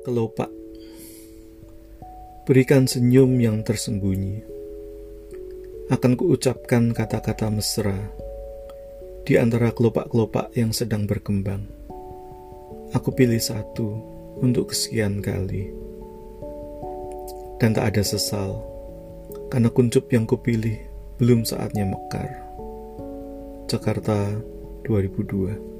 Kelopak. Berikan senyum yang tersembunyi. Akan kuucapkan kata-kata mesra Di antara kelopak-kelopak yang sedang berkembang. Aku pilih satu untuk kesekian kali. Dan tak ada sesal Karena kuncup yang kupilih belum saatnya mekar. Jakarta 2002